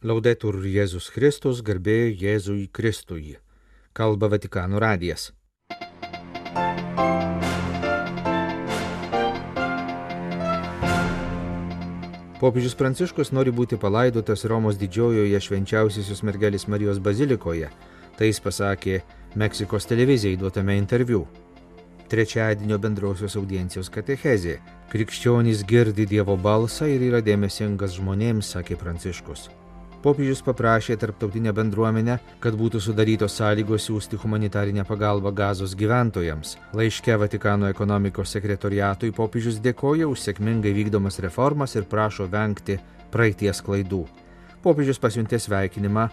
Laudetur Jėzus Kristus, garbė Jėzui Kristui. Kalba Vatikano radijas. Popiežius Pranciškus nori būti palaidotas Romos didžiojoje švenčiausiosios mergelės Marijos bazilikoje. Tai jis pasakė Meksikos televizijai duotame interviu. Trečiadienio bendrosios audiencijos katechezė. Krikščionys girdi Dievo balsą ir yra dėmesingas žmonėms, sakė Pranciškus. Popiežius paprašė tarptautinę bendruomenę, kad būtų sudarytos sąlygos siūsti humanitarinę pagalbą gazos gyventojams. Laiške Vatikano ekonomikos sekretoriatui popiežius dėkoja už sėkmingai vykdomas reformas ir prašo vengti praeities klaidų. Popiežius pasiuntė sveikinimą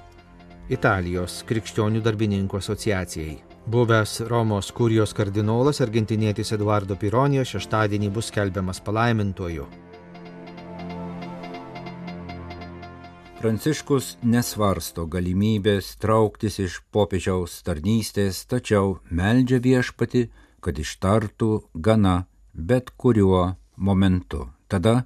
Italijos krikščionių darbininkų asociacijai. Buvęs Romos kurijos kardinolas argentinietis Eduardo Pironijo šeštadienį bus skelbiamas palaimintuoju. Pranciškus nesvarsto galimybės trauktis iš popiežiaus tarnystės, tačiau meldžia viešpati, kad ištartų gana bet kuriuo momentu, tada,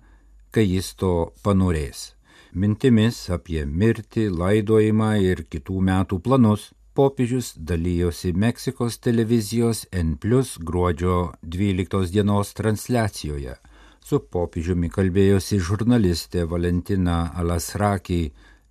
kai jis to panorės. Mintimis apie mirtį, laidojimą ir kitų metų planus popiežius dalyjosi Meksikos televizijos N plus gruodžio 12 dienos transliacijoje Su popiežiumi kalbėjosi žurnalistė Valentina Alasrakį,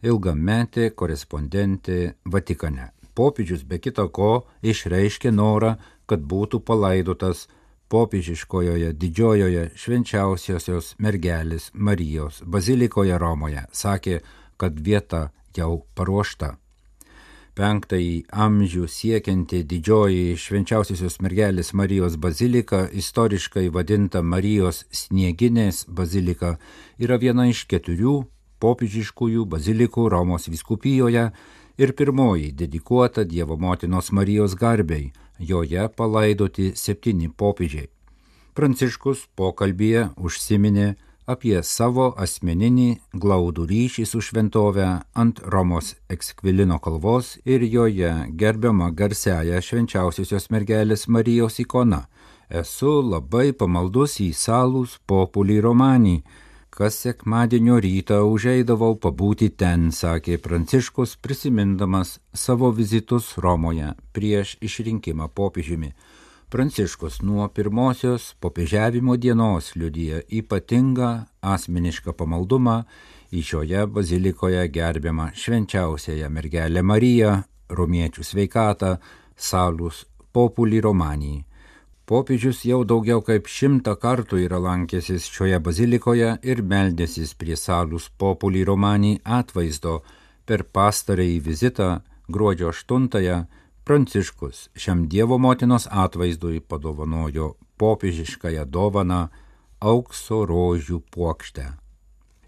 ilgametė korespondentė Vatikane. Popiežius be kita ko išreiškė norą, kad būtų palaidotas popiežiškojoje didžiojoje švenčiausiosios mergelės Marijos bazilikoje Romoje. Sakė, kad vieta jau paruošta penktąjį amžių siekianti didžioji švenčiausiosios mergelės Marijos bazilika, istoriškai vadinta Marijos snieginės bazilika, yra viena iš keturių popiežiškųjų bazilikų Romos viskupijoje ir pirmoji dedikuota Dievo motinos Marijos garbei, joje palaidoti septyni popiežiai. Pranciškus pokalbėje užsiminė apie savo asmeninį glaudų ryšį su šventove ant Romos ekskvilino kalvos ir joje gerbiama garsiaja švenčiausiosios mergelės Marijos ikona. Esu labai pamaldus į salus populį romanį, kas sekmadienio rytą užeidavau pabūti ten, sakė Pranciškus, prisimindamas savo vizitus Romoje prieš išrinkimą popiežiumi. Pranciškus nuo pirmosios popiežiavimo dienos liudyja ypatingą asmenišką pamaldumą į šioje bazilikoje gerbiamą švenčiausiąją mergelę Mariją, romiečių sveikatą, salus populį romanį. Popiežius jau daugiau kaip šimtą kartų yra lankęsis šioje bazilikoje ir meldėsis prie salus populį romanį atvaizdo per pastarąjį vizitą gruodžio 8-ąją Pranciškus šiam Dievo motinos atvaizdui padovanojo popiežiškąją dovaną aukso rožių puokštę.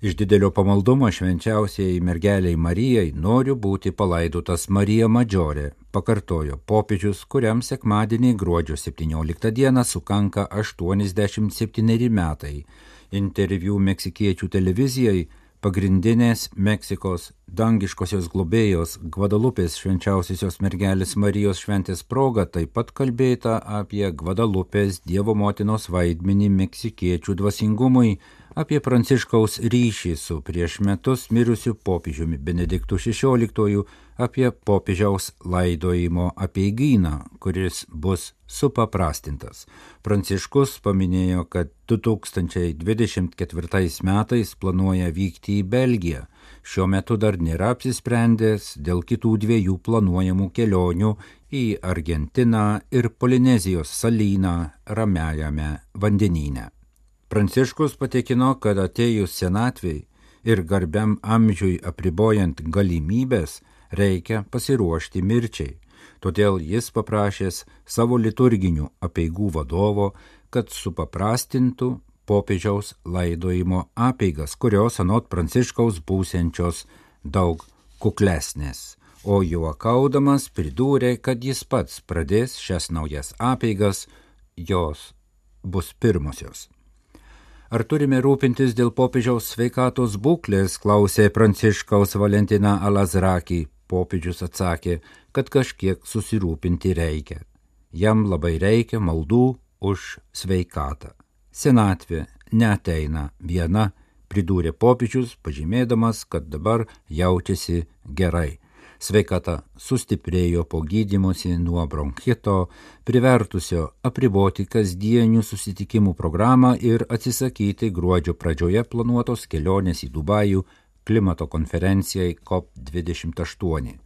Iš didelio pamaldumo švenčiausiai mergeliai Marijai noriu būti palaidotas Marija Madžiorė, pakartojo popiežius, kuriam sekmadienį gruodžio 17 dieną sukanka 87 metai. Interviu meksikiečių televizijai pagrindinės Meksikos dangiškosios globėjos Gvadalupės švenčiausiosios mergelės Marijos šventės proga taip pat kalbėta apie Gvadalupės Dievo motinos vaidmenį meksikiečių dvasingumui, apie Pranciškaus ryšį su prieš metus mirusiu popiežiumi Benediktu XVI, apie popiežiaus laidojimo apieigyną, kuris bus supaprastintas. Pranciškus paminėjo, kad 2024 metais planuoja vykti į Belgiją. Šiuo metu dar nėra apsisprendęs dėl kitų dviejų planuojamų kelionių į Argentiną ir Polinezijos salyną Ramiajame vandenyne. Pranciškus patikino, kad atėjus senatviai ir garbiam amžiui apribojant galimybės, reikia pasiruošti mirčiai. Todėl jis paprašęs savo liturginių apieigų vadovo, kad supaprastintų popiežiaus laidojimo apeigas, kurios anot Pranciškaus būsiančios daug kuklesnės. O juokaudamas pridūrė, kad jis pats pradės šias naujas apeigas, jos bus pirmosios. Ar turime rūpintis dėl popiežiaus sveikatos būklės, klausė Pranciškaus Valentina Alazrakį. Popiežius atsakė, kad kažkiek susirūpinti reikia. Jam labai reikia maldų už sveikatą. Senatvė neteina viena pridūrė popiežius, pažymėdamas, kad dabar jaučiasi gerai. Sveikata sustiprėjo po gydymosi nuo bronchito, privertusio apriboti kasdienių susitikimų programą ir atsisakyti gruodžio pradžioje planuotos kelionės į Dubajų klimato konferencijai COP28.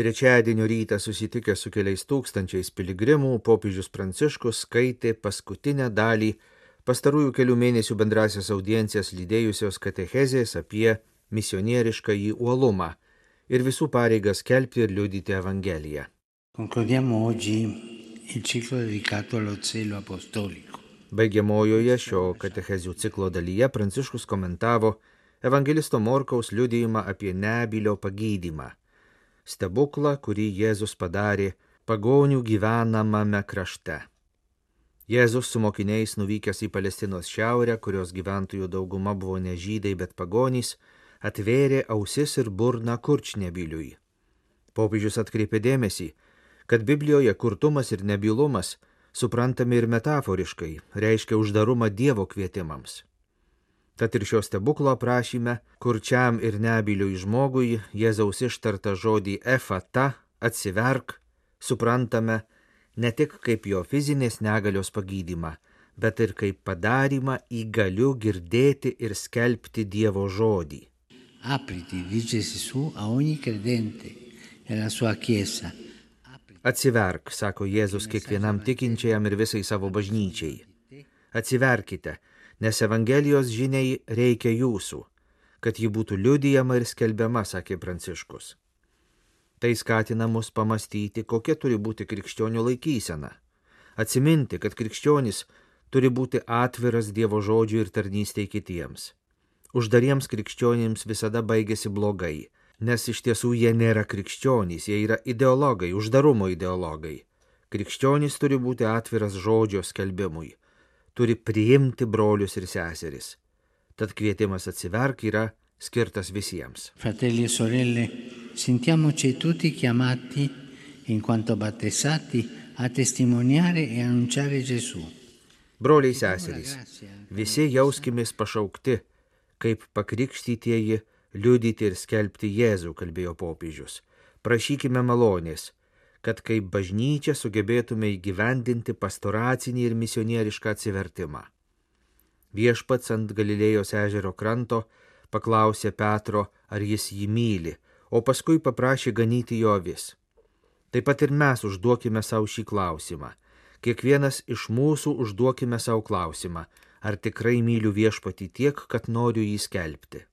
Trečiadienio rytą susitikęs su keliais tūkstančiais piligrimų, popiežius Pranciškus skaitė paskutinę dalį pastarųjų kelių mėnesių bendrasias audiencijas lydėjusios katechezės apie misionierišką į uolumą ir visų pareigas kelbti ir liudyti Evangeliją. Baigiamojoje šio katechezių ciklo dalyje Pranciškus komentavo Evangelisto Morkaus liudijimą apie nebylio pagydymą stebuklą, kurį Jėzus padarė pagonių gyvenamame krašte. Jėzus su mokiniais nuvykęs į Palestinos šiaurę, kurios gyventojų dauguma buvo ne žydai, bet pagonys, atvėrė ausis ir burną kurčnebiliui. Popiežius atkreipė dėmesį, kad Biblijoje kurtumas ir nebylumas suprantami ir metaforiškai, reiškia uždarumą Dievo kvietimams. Tad ir šio stebuklo aprašyme, kurčiam ir nebiliui žmogui Jėzaus ištarta žodį efata, atsiverk, suprantame ne tik kaip jo fizinės negalios pagydymą, bet ir kaip padarimą įgaliu girdėti ir skelbti Dievo žodį. Apriti, dice Gesù, a ogni credente nella sua chiesa. Atsiverk, sako Jėzus kiekvienam tikinčiajam ir visai savo bažnyčiai. Atsiverkite, nes Evangelijos žiniai reikia jūsų, kad ji būtų liudijama ir skelbiama, sakė Pranciškus. Tai skatina mus pamastyti, kokia turi būti krikščionių laikysena. Atsiminti, kad krikščionis turi būti atviras Dievo žodžiui ir tarnystei kitiems. Uždariems krikščionims visada baigėsi blogai, nes iš tiesų jie nėra krikščionys, jie yra ideologai, uždarumo ideologai. Krikščionis turi būti atviras žodžio skelbimui, turi priimti brolius ir seseris. Tad kvietimas atsiverk yra skirtas visiems. Fratelli e sorelle, sentiamoci tutti chiamati, in quanto battezzati, a testimoniare e annunciare Gesù. Broliai seserys, visi jauskimės pašaukti, kaip pakrikštytieji, liudyti ir skelbti Jėzų, kalbėjo popiežius. Prašykime malonės, kad kaip bažnyčia sugebėtume įgyvendinti pastoracinį ir misionierišką atsivertimą. Viešpats ant Galilėjos ežero kranto paklausė Petro, ar jis jį myli, o paskui paprašė ganyti jo vis. Taip pat ir mes užduokime savo šį klausimą. Kiekvienas iš mūsų užduokime savo klausimą, ar tikrai myliu viešpatį tiek, kad noriu jį skelbti.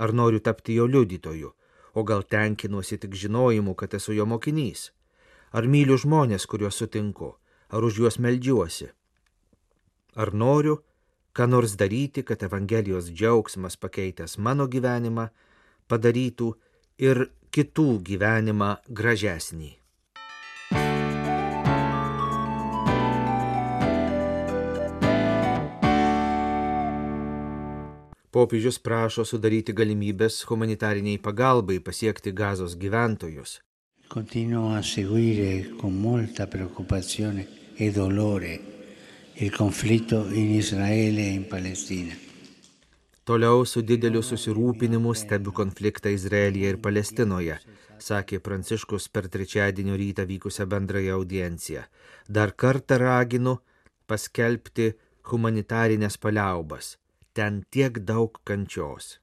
Ar noriu tapti jo liudytoju, o gal tenkinuosi tik žinojimu, kad esu jo mokinys. Ar myliu žmonės, kuriuos sutinku, ar už juos melžiuosi? Ar noriu, ką nors daryti, kad Evangelijos džiaugsmas pakeitęs mano gyvenimą padarytų ir kitų gyvenimą gražesnį? Popiežius prašo sudaryti galimybės humanitariniai pagalbai pasiekti gazos gyventojus. Continuo a seguire con molta preoccupazione e dolore il conflitto in Israele e in Palestina. Toliau su dideliu susirūpinimu stebiu konfliktą Izraelyje ir Palestinoje, sakė Pranciškus per trečiadienio rytą vykusią bendrąją audienciją. Dar kartą raginu paskelbti humanitarinės paliaubas ten tiek daug kančios.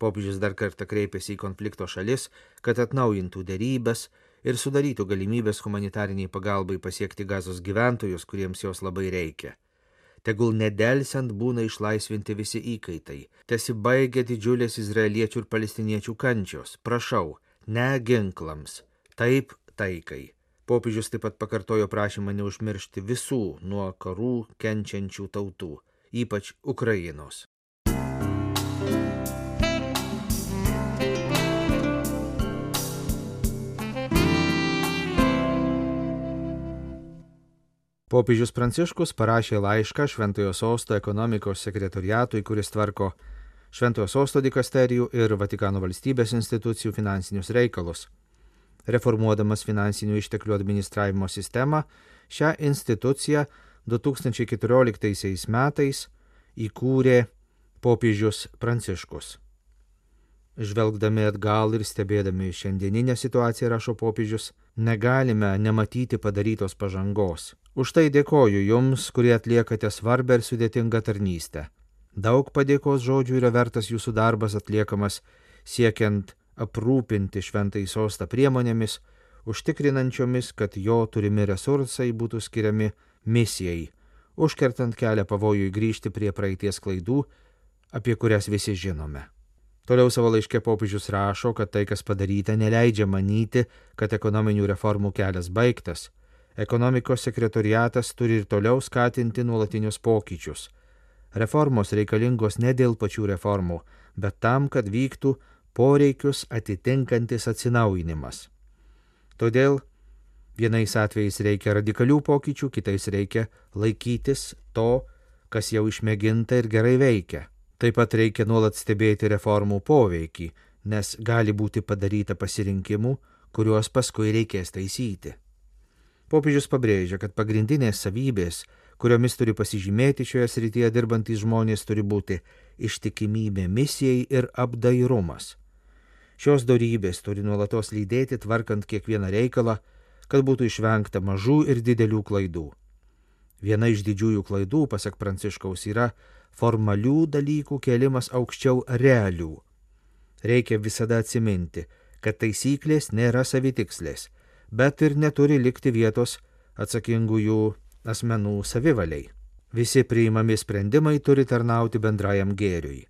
Popiežius dar kartą kreipėsi į konflikto šalis, kad atnaujintų dėrybęs ir sudarytų galimybės humanitariniai pagalbai pasiekti gazos gyventojus, kuriems jos labai reikia. Tegul nedelsiant būna išlaisvinti visi įkaitai, tesibaigia didžiulės izraeliečių ir palestiniečių kančios, prašau, ne ginklams, taip taikai. Popiežius taip pat pakartojo prašymą neužmiršti visų nuo karų kenčiančių tautų, ypač Ukrainos. Popiežius Pranciškus parašė laišką Šventojo Sosto ekonomikos sekretoriatui, kuris tvarko Šventojo Sosto dikasterijų ir Vatikano valstybės institucijų finansinius reikalus. Reformuodamas finansinių išteklių administravimo sistemą, šią instituciją 2014 metais įkūrė popiežius Pranciškus. Žvelgdami atgal ir stebėdami šiandieninę situaciją, rašo popiežius, negalime nematyti padarytos pažangos. Už tai dėkoju Jums, kurie atliekate svarbę ir sudėtingą tarnystę. Daug padėkos žodžių yra vertas Jūsų darbas atliekamas siekiant aprūpinti šventai sostą priemonėmis, užtikrinančiomis, kad jo turimi resursai būtų skiriami misijai, užkertant kelią pavojui grįžti prie praeities klaidų, apie kurias visi žinome. Toliau savo laiške popiežius rašo, kad tai, kas padaryta, neleidžia manyti, kad ekonominių reformų kelias baigtas. Ekonomikos sekretoriatas turi ir toliau skatinti nuolatinius pokyčius. Reformos reikalingos ne dėl pačių reformų, bet tam, kad vyktų poreikius atitinkantis atsinaujinimas. Todėl vienais atvejais reikia radikalių pokyčių, kitais reikia laikytis to, kas jau išmėginta ir gerai veikia. Taip pat reikia nuolat stebėti reformų poveikį, nes gali būti padaryta pasirinkimų, kuriuos paskui reikės taisyti. Popiežius pabrėžia, kad pagrindinės savybės, kuriomis turi pasižymėti šioje srityje dirbantys žmonės, turi būti ištikimybė misijai ir apdairumas. Šios darybės turi nuolatos lydėti tvarkant kiekvieną reikalą, kad būtų išvengta mažų ir didelių klaidų. Viena iš didžiųjų klaidų, pasak Pranciškaus, yra formalių dalykų kelimas aukščiau realių. Reikia visada atsiminti, kad taisyklės nėra savitikslės, bet ir neturi likti vietos atsakingųjų asmenų savivaliai. Visi priimami sprendimai turi tarnauti bendrajam gėriui.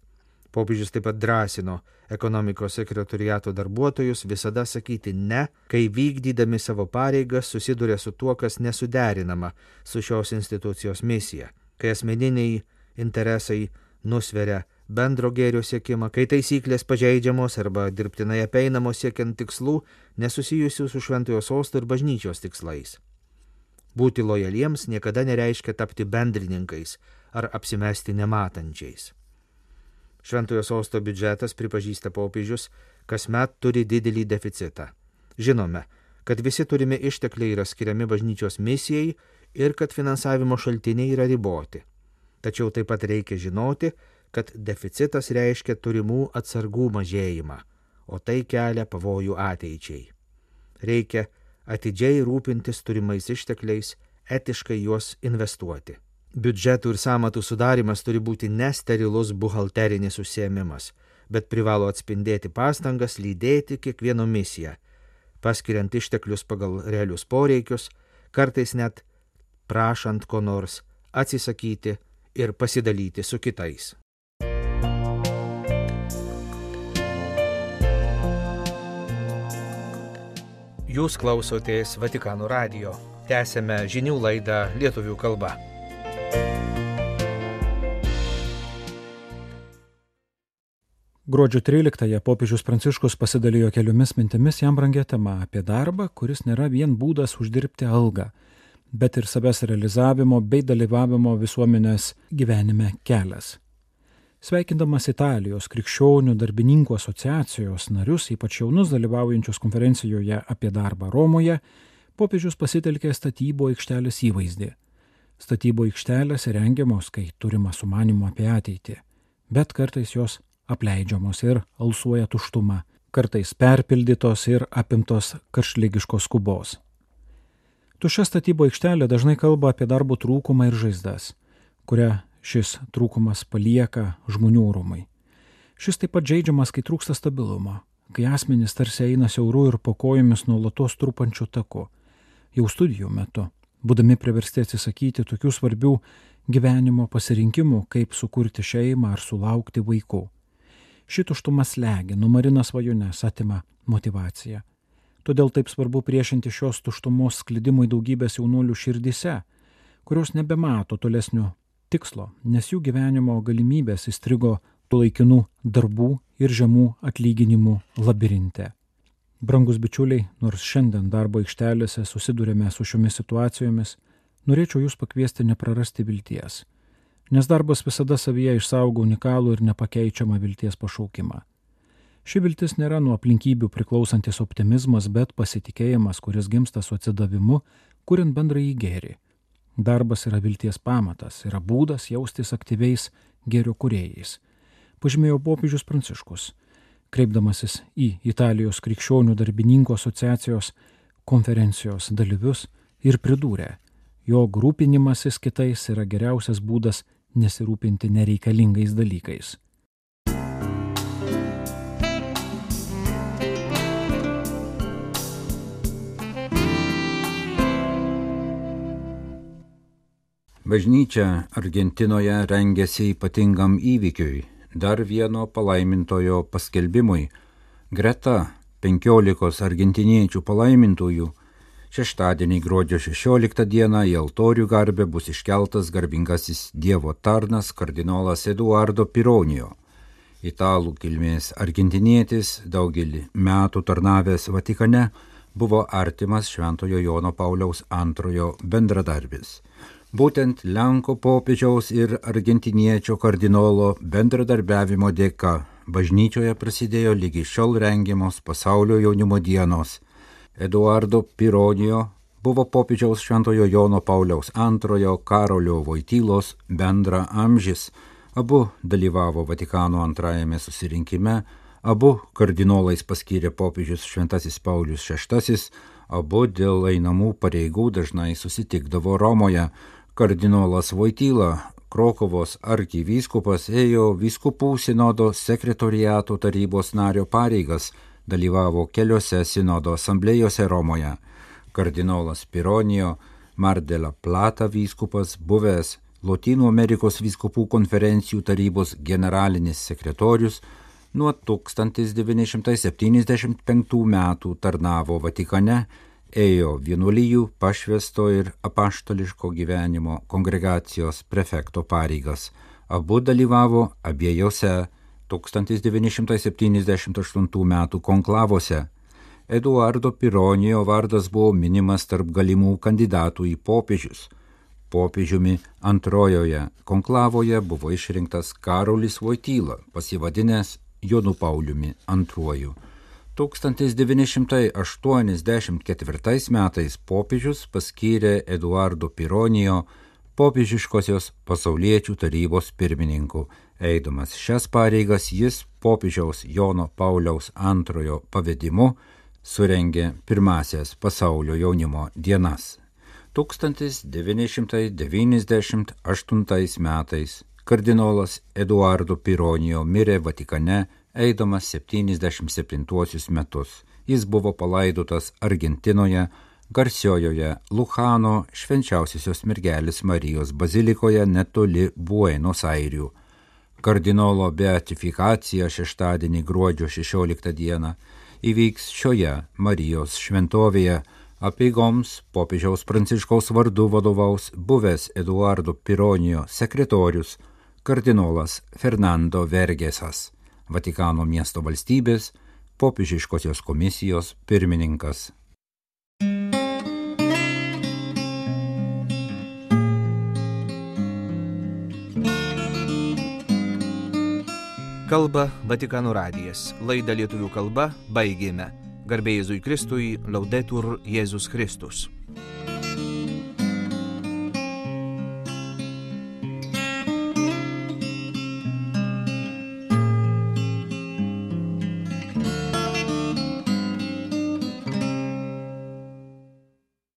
Popiežius taip pat drąsino ekonomikos sekretoriato darbuotojus visada sakyti ne, kai vykdydami savo pareigas susiduria su tuo, kas nesuderinama su šios institucijos misija, kai asmeniniai interesai nusveria bendro gėrio siekimą, kai taisyklės pažeidžiamos arba dirbtinai apeinamos siekiant tikslų nesusijusių su šventojo sosto ir bažnyčios tikslais. Būti lojaliems niekada nereiškia tapti bendrininkais ar apsimesti nematančiais. Šventojo sosto biudžetas, pripažįsta popiežius, kasmet turi didelį deficitą. Žinome, kad visi turimi ištekliai yra skiriami bažnyčios misijai ir kad finansavimo šaltiniai yra riboti. Tačiau taip pat reikia žinoti, kad deficitas reiškia turimų atsargų mažėjimą, o tai kelia pavojų ateičiai. Reikia atidžiai rūpintis turimais ištekliais, etiškai juos investuoti. Biudžetų ir samatų sudarimas turi būti nesterilus buhalterinis užsiemimas, bet privalo atspindėti pastangas lydėti kiekvieno misiją, paskiriant išteklius pagal realius poreikius, kartais net prašant ko nors atsisakyti ir pasidalyti su kitais. Jūs klausotės Vatikano radio. Tęsėme žinių laidą lietuvių kalba. Gruodžio 13-ąją popiežius Pranciškus pasidalijo keliomis mintimis jam brangia tema apie darbą, kuris nėra vien būdas uždirbti algą, bet ir savęs realizavimo bei dalyvavimo visuomenės gyvenime kelias. Sveikindamas Italijos krikščionių darbininkų asociacijos narius, ypač jaunus dalyvaujančius konferencijoje apie darbą Romoje, popiežius pasitelkė statybo aikštelės įvaizdį. Statybo aikštelės rengiamos, kai turima sumanimo apie ateitį, bet kartais jos apleidžiamos ir alsuoja tuštuma, kartais perpildytos ir apimtos karšlygiškos skubos. Tuščia statybo aikštelė dažnai kalba apie darbo trūkumą ir žaizdas, kurią šis trūkumas palieka žmonių rūmai. Šis taip pat žaidžiamas, kai trūksta stabilumo, kai asmenys tarsi eina siauru ir po kojomis nuolatos trupančių taku, jau studijų metu, būdami priversti atsisakyti tokių svarbių gyvenimo pasirinkimų, kaip sukurti šeimą ar sulaukti vaikų. Šituštumas legia, numarina svajones, atima motivaciją. Todėl taip svarbu priešinti šios tuštumos sklidimui daugybės jaunuolių širdise, kurios nebemato tolesnio tikslo, nes jų gyvenimo galimybės įstrigo tų laikinų darbų ir žemų atlyginimų labirinte. Brangus bičiuliai, nors šiandien darbo aikštelėse susidurėme su šiomis situacijomis, norėčiau jūs pakviesti neprarasti vilties, nes darbas visada savyje išsaugo unikalų ir nepakeičiamą vilties pašaukimą. Ši viltis nėra nuo aplinkybių priklausantis optimizmas, bet pasitikėjimas, kuris gimsta su atsidavimu, kuriant bendrąjį gėrį. Darbas yra vilties pamatas, yra būdas jaustis aktyviais gėrio kuriejais. Pažymėjo popiežius Pranciškus, kreipdamasis į Italijos krikščionių darbininkų asociacijos konferencijos dalyvius ir pridūrė, jog rūpinimasis kitais yra geriausias būdas nesirūpinti nereikalingais dalykais. Bažnyčia Argentinoje rengėsi ypatingam įvykiui, dar vieno palaimintojo paskelbimui. Greta 15 argentiniečių palaimintųjų šeštadienį gruodžio 16 dieną į altorių garbę bus iškeltas garbingasis Dievo tarnas kardinolas Eduardo Pironijo. Italų kilmės argentinietis daugelį metų tarnavęs Vatikane buvo artimas Šventojo Jono Pauliaus antrojo bendradarbis. Būtent Lenko popiežiaus ir argentiniečio kardinolo bendradarbiavimo dėka bažnyčioje prasidėjo lygi šiol rengiamos pasaulio jaunimo dienos. Eduardo Pironijo buvo popiežiaus Šventojo Jono Pauliaus antrojo Karolio Vojtylos bendra amžis. Abu dalyvavo Vatikano antrajame susirinkime, abu kardinolais paskyrė popiežius Šventasis Paulius VI, abu dėl einamų pareigų dažnai susitikdavo Romoje Kardinolas Vojtyla, Krokovos arkivyskupas, ėjo vyskupų sinodo sekretoriato tarybos nario pareigas, dalyvavo keliose sinodo asamblėjose Romoje. Kardinolas Pironijo, Mardela Plata vyskupas, buvęs Lotynų Amerikos vyskupų konferencijų tarybos generalinis sekretorius, nuo 1975 metų tarnavo Vatikane ėjo vienuolyjų pašvesto ir apaštališko gyvenimo kongregacijos prefekto pareigas. Abu dalyvavo abiejose 1978 m. konklavose. Eduardo Pironijo vardas buvo minimas tarp galimų kandidatų į popiežius. Popiežiumi antrojoje konklavoje buvo išrinktas Karolis Vojtyla, pasivadinęs Jonu Pauliumi II. 1984 metais popiežius paskyrė Eduardo Pironijo popiežiškosios pasauliečių tarybos pirmininku. Eidamas šias pareigas jis popiežiaus Jono Pauliaus antrojo pavedimu surengė pirmasias pasaulio jaunimo dienas. 1998 metais kardinolas Eduardo Pironijo mirė Vatikane eidamas 77 metus. Jis buvo palaidotas Argentinoje, garsiojoje Luchano švenčiausiosios mergelės Marijos bazilikoje netoli Buenos Airių. Kardinolo beatifikacija šeštadienį gruodžio 16 dieną įvyks šioje Marijos šventovėje. Apeigoms popiežiaus Pranciškaus vardu vadovaus buvęs Eduardo Pironijo sekretorius kardinolas Fernando Vergesas. Vatikano miesto valstybės popiežiškosios komisijos pirmininkas. Kalba Vatikano radijas. Laidą lietuvių kalba baigėme. Garbėjai Jėzui Kristui, laudetur Jėzus Kristus.